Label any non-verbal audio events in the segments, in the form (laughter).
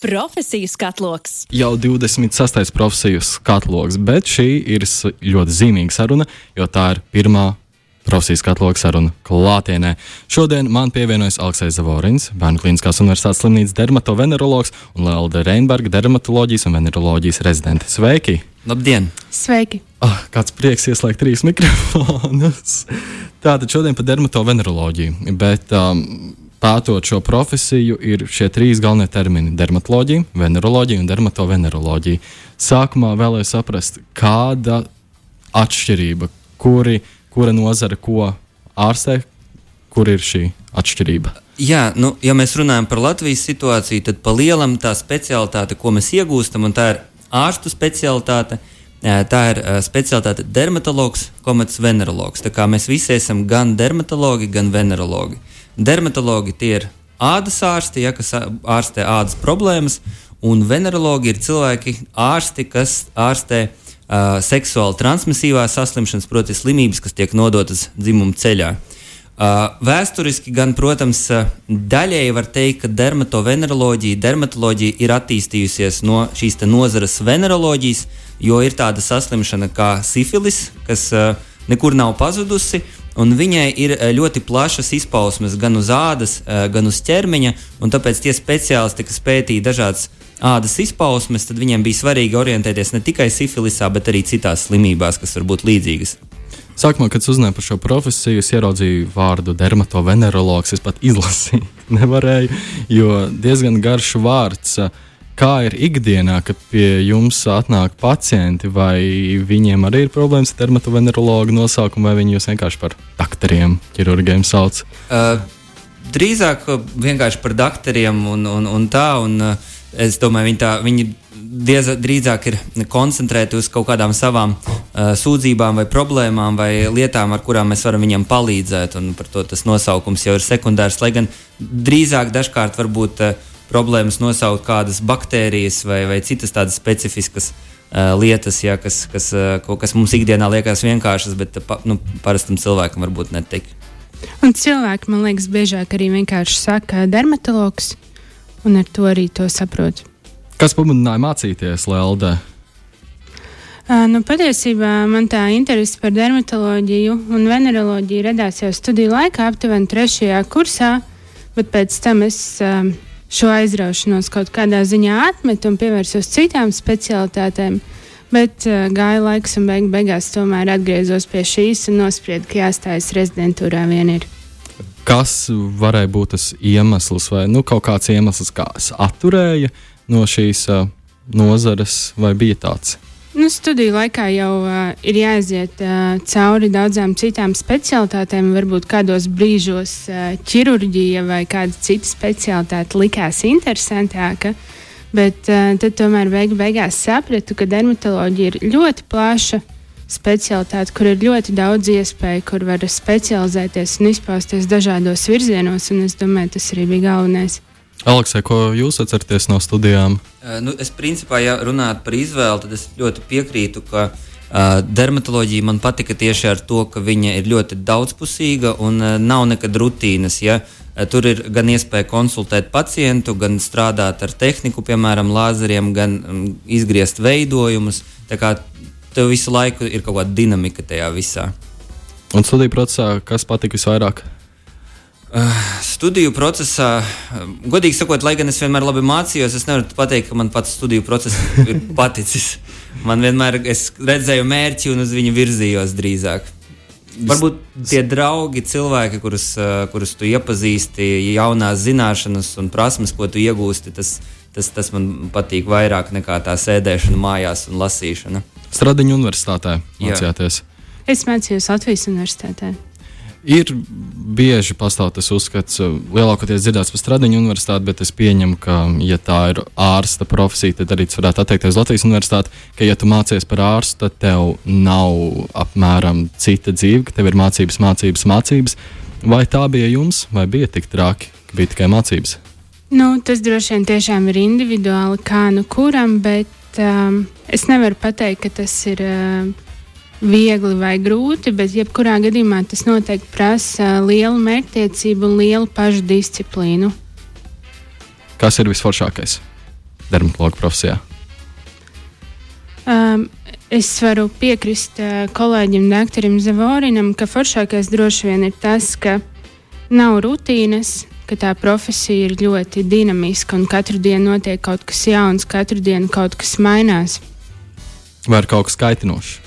Profesiju skatloks. Jau 26. profesiju skatloks, bet šī ir ļoti zīmīga saruna, jo tā ir pirmā profesijas katloga saruna klātienē. Šodien man pievienojas Alksais Zavorins, Bērnu Kliniskās Universitātes slimnīcas dermatovenerologs un Lelda Reinberga, dermatoloģijas un veneroloģijas rezidente. Sveiki! Labdien! Sveiki! Ah, kāds prieks ieslēgt trīs mikrofonus. Tātad šodien par dermatoveneroloģiju, bet um, pētot šo profesiju, ir šie trīs galvenie termini - dermatoloģija, veneroloģija un dermatoveneroloģija. Sākumā vēlēju saprast, kāda atšķirība, kuri, kura nozara ko ārstē, kur ir šī atšķirība. Jā, nu, ja mēs runājam par Latvijas situāciju, tad pa lielam tā specialitāte, ko mēs iegūstam, un tā ir ārstu specialitāte, tā ir specialitāte dermatologs, komats venerologs. Tā kā mēs visi esam gan dermatologi, gan venerologi. Dermatologi tie ir ādas ārsti, ja, kas ārstē ādas problēmas, un venerologi ir cilvēki, ārsti, kas ārstē uh, seksuāli transmisīvās saslimšanas, proti, slimības, kas tiek nodotas dzimuma ceļā. Uh, vēsturiski gan, protams, daļēji var teikt, ka dermatoveneroloģija, dermatoloģija ir attīstījusies no šīs nozares veneroloģijas, jo ir tāda saslimšana kā sifilis, kas uh, nekur nav pazudusi, un viņai ir uh, ļoti plašas izpausmes gan uz ādas, uh, gan uz ķermeņa, tāpēc tie speciālisti, kas pētīja dažādas ādas izpausmes, tad viņiem bija svarīgi orientēties ne tikai sifilisā, bet arī citās slimībās, kas var būt līdzīgas. Sākumā, kad uzzināju par šo profesiju, es ieraudzīju vārdu dermatovenerologs. Es pat izlasīt (laughs) nevarēju, jo diezgan garš vārds. Kā ir ikdienā, kad pie jums atnāk pacienti, vai viņiem arī ir problēmas ar dermatovenerologu nosaukumu, vai viņi jūs vienkārši par doktoriem, ķirurgiem sauc? Uh, drīzāk vienkārši par doktoriem un, un, un tā. Un, uh, es domāju, viņi, tā, viņi diez, drīzāk ir koncentrēti uz kaut kādām savām uh, sūdzībām, vai problēmām, vai lietām, ar kurām mēs varam viņam palīdzēt. Un par to tas nosaukums jau ir sekundārs. Lai gan drīzāk dažkārt var būt uh, problēmas nosaukt kādas baktērijas vai, vai citas tādas specifiskas. Uh, lietas, ja, kas, kas, uh, kas mums ikdienā liekas vienkāršas, bet uh, pa, nu, parastam cilvēkam varbūt netik. Un cilvēki, man liekas, biežāk arī vienkārši saka dermatologs, un ar to arī to saprot. Kas pamudināja mācīties Lelde? Uh, nu, patiesībā man tā interese par dermatoloģiju un veneroloģiju radās jau studiju laikā, aptuveni trešajā kursā, bet pēc tam es um, šo aizraušanos kaut kādā ziņā atmetu un pievērsos citām specialitātēm. Bet uh, gāja laiks, un beig beigās tomēr atgriezos pie šīs un nospriedu, ka jāstājas rezidentūrā vien ir. Kas varēja būt tas iemesls, vai nu, kaut kāds iemesls, kas atturēja no šīs uh, nozares, vai bija tāds? Nu, studiju laikā jau uh, ir jāiziet uh, cauri daudzām citām specialitātēm. Varbūt kādos brīžos uh, ķirurģija vai kāda cita specialitāte likās interesantāka. Bet uh, tad tomēr beig beigās sapratu, ka dermatoloģija ir ļoti plaša specialitāte, kur ir ļoti daudz iespēju, kur var specializēties un izpausties dažādos virzienos. Un es domāju, tas arī bija galvenais. Aleksē, ko jūs atceraties no studijām? Uh, nu, es principā, ja runājot par izvēli, tad es ļoti piekrītu, ka uh, dermatoloģija man patika tieši ar to, ka viņa ir ļoti daudzpusīga un uh, nav nekad rutīnas. Ja? Tur ir gan iespēja konsultēt pacientu, gan strādāt ar tehniku, piemēram, lāzeriem, gan um, izgriezt veidojumus. Tā kā tev visu laiku ir kaut kāda dinamika tajā visā. Un studiju procesā, kas patika visvairāk? Studiju procesā, um, godīgi sakot, lai gan es vienmēr labi mācījos, es nevaru pateikt, ka man pats studiju process ir (laughs) paticis. Man vienmēr es redzēju mērķi un uz viņu virzījos drīzāk. Varbūt tie draugi, cilvēki, kurus, uh, kurus tu iepazīsti, jaunās zināšanas un prasmes, ko tu iegūsti, tas, tas, tas man patīk vairāk nekā tā sēdēšana mājās un lasīšana. Stradiņu universitātē Jā. mācījāties. Es mācījos Latvijas Universitātē. Ir bieži pastāv tas uzskats, uh, lielākoties dzirdēts par Stradiņu universitāti, bet es pieņemu, ka, ja tā ir ārsta profesija, tad arī tas varētu attiekties Latvijas universitāti, ka, ja tu mācies par ārstu, tad tev nav apmēram cita dzīve, ka tev ir mācības, mācības, mācības. Vai tā bija jums, vai bija tik traki, ka bija tikai mācības? Nu, tas droši vien tiešām ir individuāli, kā nu kuram, bet um, es nevaru pateikt, ka tas ir uh, viegli vai grūti, bet jebkurā gadījumā tas noteikti prasa lielu mērķtiecību un lielu pašu disciplīnu. Kas ir visforšākais? dermatologa profesijā? Um, es varu piekrist uh, kolēģim, doktoram Zavorinam, ka foršākais droši vien ir tas, ka nav rutīnas, ka tā profesija ir ļoti dinamiska un katru dienu notiek kaut kas jauns, katru dienu kaut kas mainās. Vai ir kaut kas kaitinošs?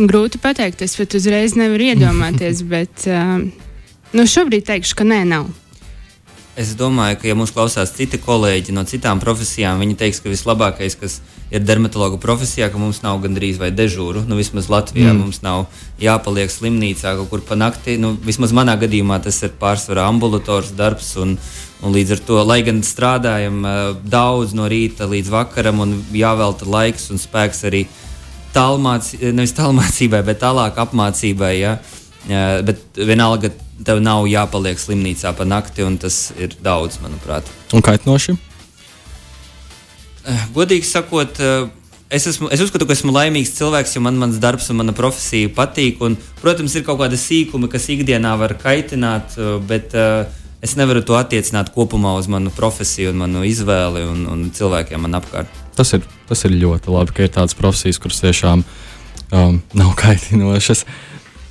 Grūti pateikt, es pat uzreiz nevaru iedomāties, (laughs) bet uh, nu šobrīd teikšu, ka nē, nav. Es domāju, ka, ja mūsu klausās citi kolēģi no citām profesijām, viņi teiks, ka vislabākais, kas ir dermatologa profesijā, ka mums nav gandrīz vai dežūru. Nu, vismaz Latvijā mm. mums nav jāpaliek slimnīcā kaut kur pa nakti. Nu, vismaz manā gadījumā tas ir pārsvarā ambulators darbs. Un, un līdz ar to, lai gan strādājam uh, daudz no rīta līdz vakaram un jāvelta laiks un spēks arī tālmāc, nevis tālmācībai, bet tālāk apmācībai. Ja? Uh, bet vienalga tev nav jāpaliek slimnīcā pa nakti, un tas ir daudz, manuprāt. Un kaitinoši? Eh, godīgi sakot, eh, es, esmu, es uzskatu, ka esmu laimīgs cilvēks, jo man mans darbs un mana profesija patīk. Un, protams, ir kaut kādi sīkumi, kas ikdienā var kaitināt, eh, bet es nevaru to attiecināt kopumā uz manu profesiju, un manu izvēli un, un cilvēkiem man apkārt. Tas ir, tas ir ļoti labi, ka ir tādas profesijas, kuras tiešām um, nav kaitinošas. Uh,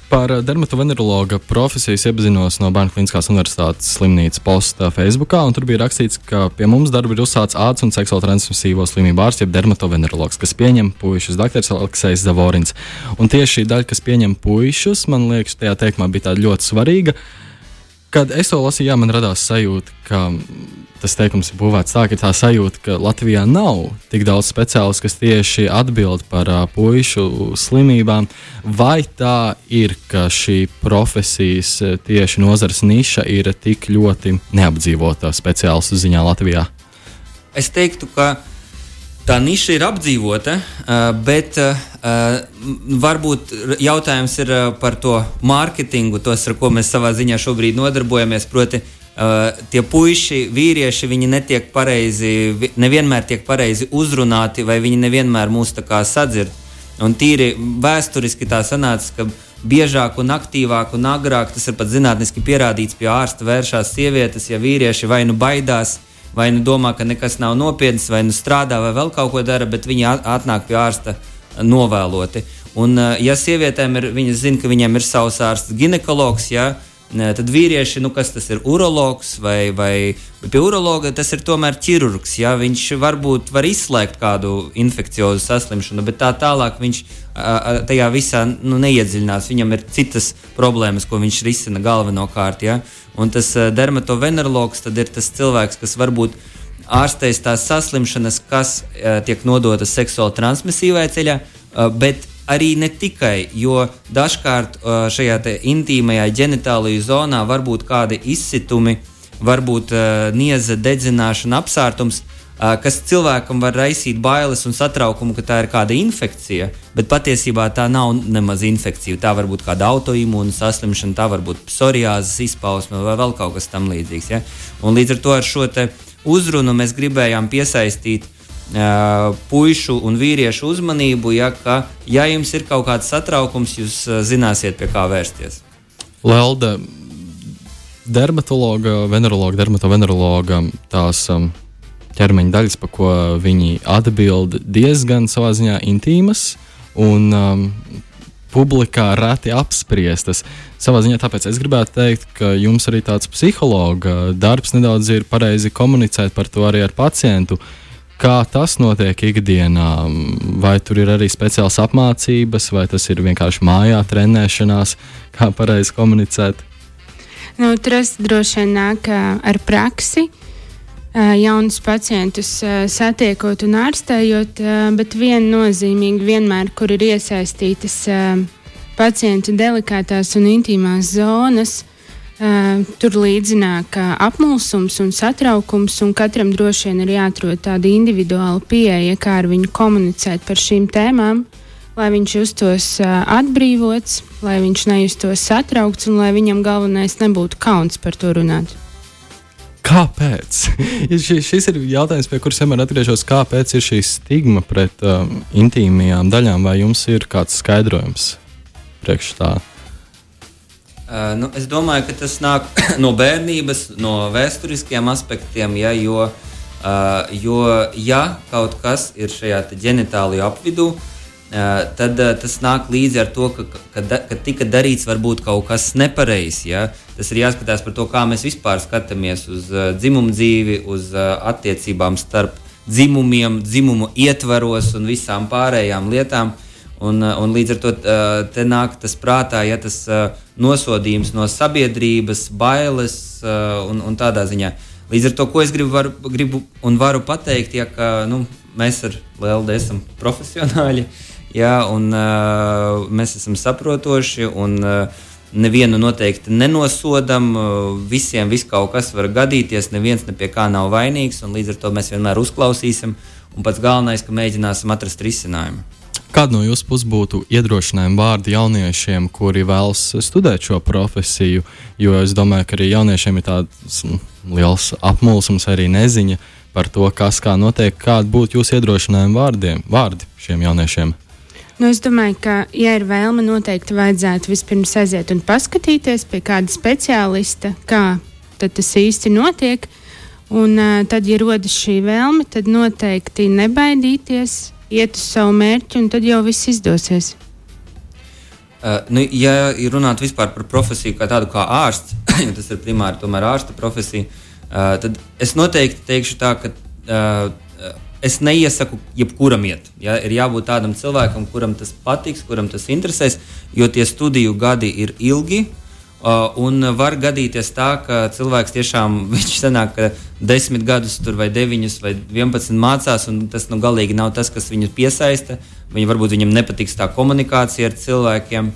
Par eh, dermatovenerologa profesiju iepazinos no Bērnu Kliniskās Universitātes slimnīcas posta Facebook. Tur bija rakstīts, ka pie mums darbu ir uzsācis ātrus un seksuāli transmisīvo slimību ārsts, jeb dermatovenerologs, kas pieņem puikas, dr. Aleksis Zavorins. Un tieši šī daļa, kas pieņem puikas, man liekas, tajā teikumā bija ļoti svarīga. Kad es to lasīju, jā, man radās sajūta, ka tas teikums ir būvēts tā, ka tā sajūta, ka Latvijā nav tik daudz speciālistu, kas tieši atbild par uh, pušu slimībām. Vai tā ir, ka šī profesijas tieši nozares niša ir tik ļoti neapdzīvota speciālistu ziņā Latvijā? Es teiktu, ka tā niša ir apdzīvota, bet varbūt jautājums ir par to mārketingu, tos, ar ko mēs savā ziņā šobrīd nodarbojamies. Proti, tie puiši, vīrieši, viņi netiek pareizi, nevienmēr tiek pareizi uzrunāti, vai viņi nevienmēr mūs tā kā sadzird. Un tīri vēsturiski tā sanāca, ka biežāk un aktīvāk un agrāk tas ir pat zinātniski pierādīts pie ārsta vēršās sievietes, ja vīrieši vai nu baidās, vai nu domā, ka nekas nav nopietns, vai nu strādā, vai vēl kaut ko dara, bet viņi atnāk pie ārsta novēloti. Un, ja sievietēm ir, viņas zina, ka viņiem ir savs ārsts ginekologs, ja, Tad vīrieši, nu, kas tas ir urologs vai, vai pie urologa, tas ir tomēr ķirurgs. Ja? Viņš varbūt var izslēgt kādu infekciozu saslimšanu, bet tā tālāk viņš tajā visā nu, neiedziļinās. Viņam ir citas problēmas, ko viņš risina galvenokārt. Ja? Un tas dermatovenerologs ir tas cilvēks, kas varbūt ārstēs tās saslimšanas, kas tiek nodotas seksuāli transmisīvā ceļā, bet arī ne tikai, jo dažkārt uh, šajā intīmajā ģenitāliju zonā var būt kādi izsitumi, varbūt uh, nieza dedzināšana, apsārtums, uh, kas cilvēkam var raisīt bailes un satraukumu, ka tā ir kāda infekcija, bet patiesībā tā nav nemaz infekcija. Tā var būt kāda autoimūna saslimšana, tā var būt psoriāzes izpausme vai vēl kaut kas tamlīdzīgs. Ja? Un līdz ar to ar šo uzrunu mēs gribējām piesaistīt uh, pušu un vīriešu uzmanību, ja, ka, ja jums ir kaut kāds satraukums, jūs zināsiet, pie kā vērsties. Lelda, dermatologa, venerologa, dermatovenerologa, tās um, ķermeņa daļas, pa ko viņi atbild, diezgan savā ziņā intīmas. Un, um, publikā reti apspriestas. Savā ziņā tāpēc es gribētu teikt, ka jums arī tāds psihologa darbs nedaudz ir pareizi komunicēt par to arī ar pacientu. Uh, Kā tas notiek ikdienā? Vai tur ir arī speciāls apmācības, vai tas ir vienkārši mājā trenēšanās, kā pareizi komunicēt? Nu, tas droši vien nāk ar praksi. Jaunus pacientus satiekot un ārstējot, bet viennozīmīgi vienmēr, kur ir iesaistītas pacientu delikātās un intīmās zonas, Uh, tur līdzināk uh, apmulsums un satraukums, un katram droši vien ir jāatrod tāda individuāla pieeja, kā ar viņu komunicēt par šīm tēmām, lai viņš justos atbrīvots, lai viņš nejustos satraukts un lai viņam galvenais nebūtu kauns par to runāt. Kāpēc? (laughs) Šis ir jautājums, pie kuras vienmēr atgriežos. Kāpēc ir šī stigma pret um, intīmajām daļām, vai jums ir kāds skaidrojums priekš tā? Uh, nu, es domāju, ka tas nāk (coughs) no bērnības, no vēsturiskiem aspektiem, ja, jo Uh, jo, ja kaut kas ir šajā ģenitālajā apvidū, uh, tad uh, tas nāk līdzi ar to, ka, ka, ka, ka tika darīts varbūt kaut kas nepareizs. Ja? Tas ir jāskatās par to, kā mēs vispār skatāmies uz uh, dzimumu dzīvi, uz uh, attiecībām starp dzimumiem, dzimumu ietvaros un visām pārējām lietām. Un, un līdz ar to te nāk tas prātā, ja tas nosodījums no sabiedrības, bailes un, un tādā ziņā. Līdz ar to, ko es gribu, var, gribu un varu pateikt, ja, ka nu, mēs ar Lielu esam profesionāļi, ja, un mēs esam saprotoši. Un, Nevienu noteikti nenosodam, visiem viss kaut kas var gadīties, neviens ne pie kā nav vainīgs, un līdz ar to mēs vienmēr uzklausīsim. Un pats galvenais, ka mēģināsim atrast risinājumu. Kāda no jūsu puses būtu iedrošinājuma vārdi jauniešiem, kuri vēlas studēt šo profesiju? Jo es domāju, ka arī jauniešiem ir tāds mm, liels apmulsums, arī neziņa par to, kas kā notiek. Kādi būtu jūsu iedrošinājuma vārdiem, vārdi šiem jauniešiem? Nu, es domāju, ka, ja ir vēlme, noteikti vajadzētu vispirms aiziet un paskatīties pie kāda speciālista, kā tas īsti notiek. Un, uh, tad, ja rodas šī vēlme, tad noteikti nebaidīties, iet uz savu mērķi, un tad jau viss izdosies. Uh, nu, ja runāt par profesiju kā tādu kā ārsts, (laughs) jo tas ir primāri tomēr ārsta profesija, uh, tad es noteikti teikšu tā, ka uh, es neiesaku jebkuram iet. Ja? Ir jābūt tādam cilvēkam, kuram tas patiks, kuram tas interesēs, jo tie studiju gadi ir ilgi. Uh, un var gadīties tā, ka cilvēks tiešām (laughs) viņš senāk, ka desmit gadus tur vai deviņus vai vienpadsmit mācās, un tas nu, galīgi nav tas, kas viņu piesaista. Viņa varbūt viņam nepatiks tā komunikācija ar cilvēkiem.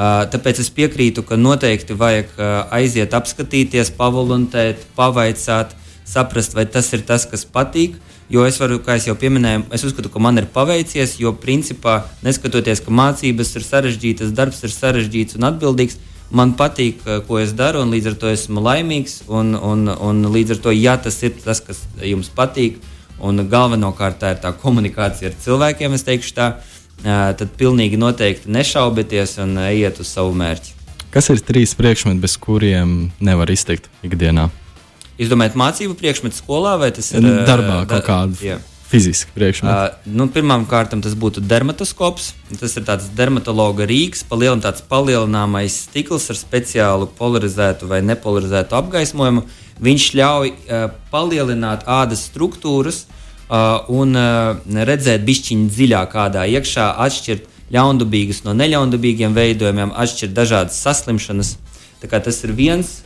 Uh, tāpēc es piekrītu, ka noteikti vajag uh, aiziet, apskatīties, pavolontēt, pavaicāt, saprast, vai tas ir tas, kas patīk. Jo es varu, kā jau pieminēju, es uzskatu, ka man ir paveicies, jo principā, neskatoties, ka mācības ir sarežģītas, darbs ir sarežģīts un atbildīgs, man patīk, ko es daru, un līdz ar to esmu laimīgs. Un, un, un līdz ar to, ja tas ir tas, kas jums patīk, un galvenokārt tā ir tā komunikācija ar cilvēkiem, es teikšu tā, tad pilnīgi noteikti nešaubieties un ejiet uz savu mērķi. Kas ir trīs priekšmeti, bez kuriem nevar iztikt ikdienā? Jūs domājat, mācību priekšmetu skolā vai tas ir darbā kaut kāda? Fiziski priekšmets? Uh, nu, Pirmkārt, tas būtu dermatoskops. Tas ir tāds dermatologa rīks, palielināt tāds palielināmais stikls ar speciālu polarizētu vai nepolarizētu apgaismojumu. Viņš ļauj uh, palielināt ādas struktūras uh, un uh, redzēt bišķiņu dziļāk kādā iekšā, atšķirt ļaundabīgus no neļaundabīgiem veidojumiem, atšķirt dažādas saslimšanas. Tas ir viens,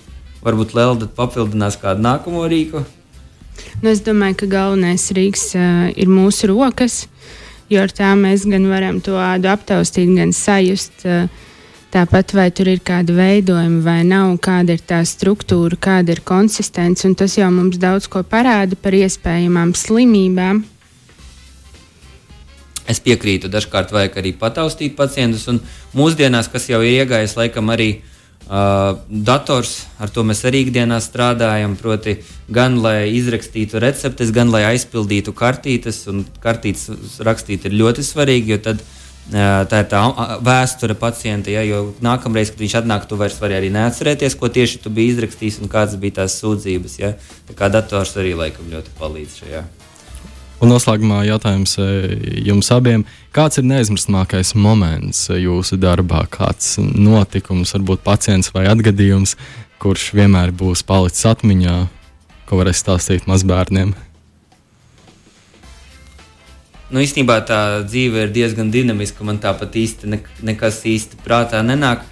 varbūt Lelda papildinās kādu nākamo rīku. Nu, es domāju, ka galvenais rīks uh, ir mūsu rokas, jo ar tām mēs gan varam to ādu aptaustīt, gan sajust. Uh, Tāpat vai tur ir kāda veidojuma vai nav, kāda ir tā struktūra, kāda ir konsistence, tas jau mums daudz ko parāda par iespējamām slimībām. Es piekrītu, dažkārt vajag arī pataustīt pacientus, mūsdienās, kas jau ir iegājis laikam arī uh, Uh, dators, ar to mēs arī ikdienā strādājam, proti, gan lai izrakstītu receptes, gan lai aizpildītu kartītes. Kartītes rakstīt ir ļoti svarīgi, jo tad uh, tā ir tā vēsture pacienta. Ja, jo nākamreiz, kad viņš atnāk, tu vairs vari arī neatcerēties, ko tieši tu biji izrakstījis un kādas bija tās sūdzības. Ja. Tā kā dators arī laikam ļoti palīdz šajā. Un noslēgumā jautājums e, jums abiem. Kāds ir neaizmirstamākais moments e, jūsu darbā? Kāds notikums, varbūt pacients vai atgadījums, kurš vienmēr būs palicis atmiņā, ko varēs stāstīt mazbērniem? Nu, īstenībā tā dzīve ir diezgan dinamiska. Man tāpat īsti ne, nekas īsti prātā nenāk.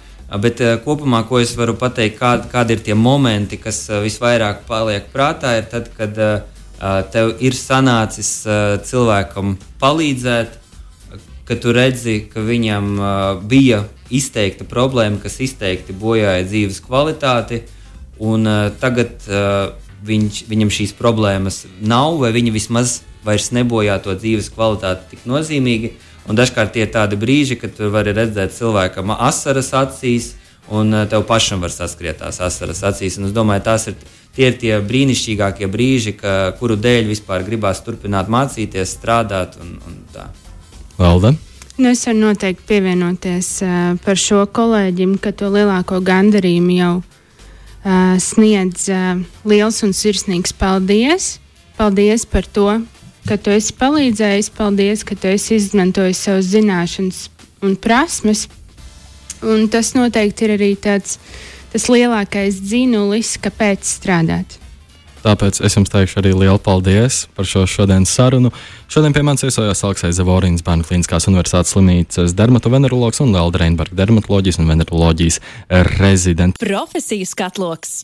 Bet uh, kopumā, ko es varu pateikt, kādi, kādi ir tie momenti, kas uh, visvairāk paliek prātā, ir tad, kad uh, tev ir sanācis cilvēkam palīdzēt, ka tu redzi, ka viņam bija izteikta problēma, kas izteikti bojāja dzīves kvalitāti, un tagad viņš, viņam šīs problēmas nav, vai viņa vismaz vairs nebojā to dzīves kvalitāti tik nozīmīgi. Un dažkārt tie ir tādi brīži, kad tu vari redzēt cilvēkam asaras acīs, un tev pašam var saskriet tās asaras acīs. Un es domāju, tās ir tie ir tie brīnišķīgākie brīži, ka, kuru dēļ vispār gribās turpināt mācīties, strādāt un, un tā. Valda? Nu, es varu noteikti pievienoties uh, par šo kolēģim, ka to lielāko gandarījumu jau uh, sniedz uh, liels un sirsnīgs paldies. paldies par to, ka tu esi palīdzējis, paldies, ka tu esi izmantojis savas zināšanas un prasmes. Un tas noteikti ir arī tāds, tas lielākais dzinulis, kāpēc strādāt. Tāpēc es jums teikšu arī lielu paldies par šo šodienas sarunu. Šodien pie manis viesojās Alksais Zavorīns, Bērnu Kliniskās Universitātes slimnīcas dermatovenerologs un Lelda Reinberga dermatoloģijas un veneroloģijas rezidents. Profesiju skatloks!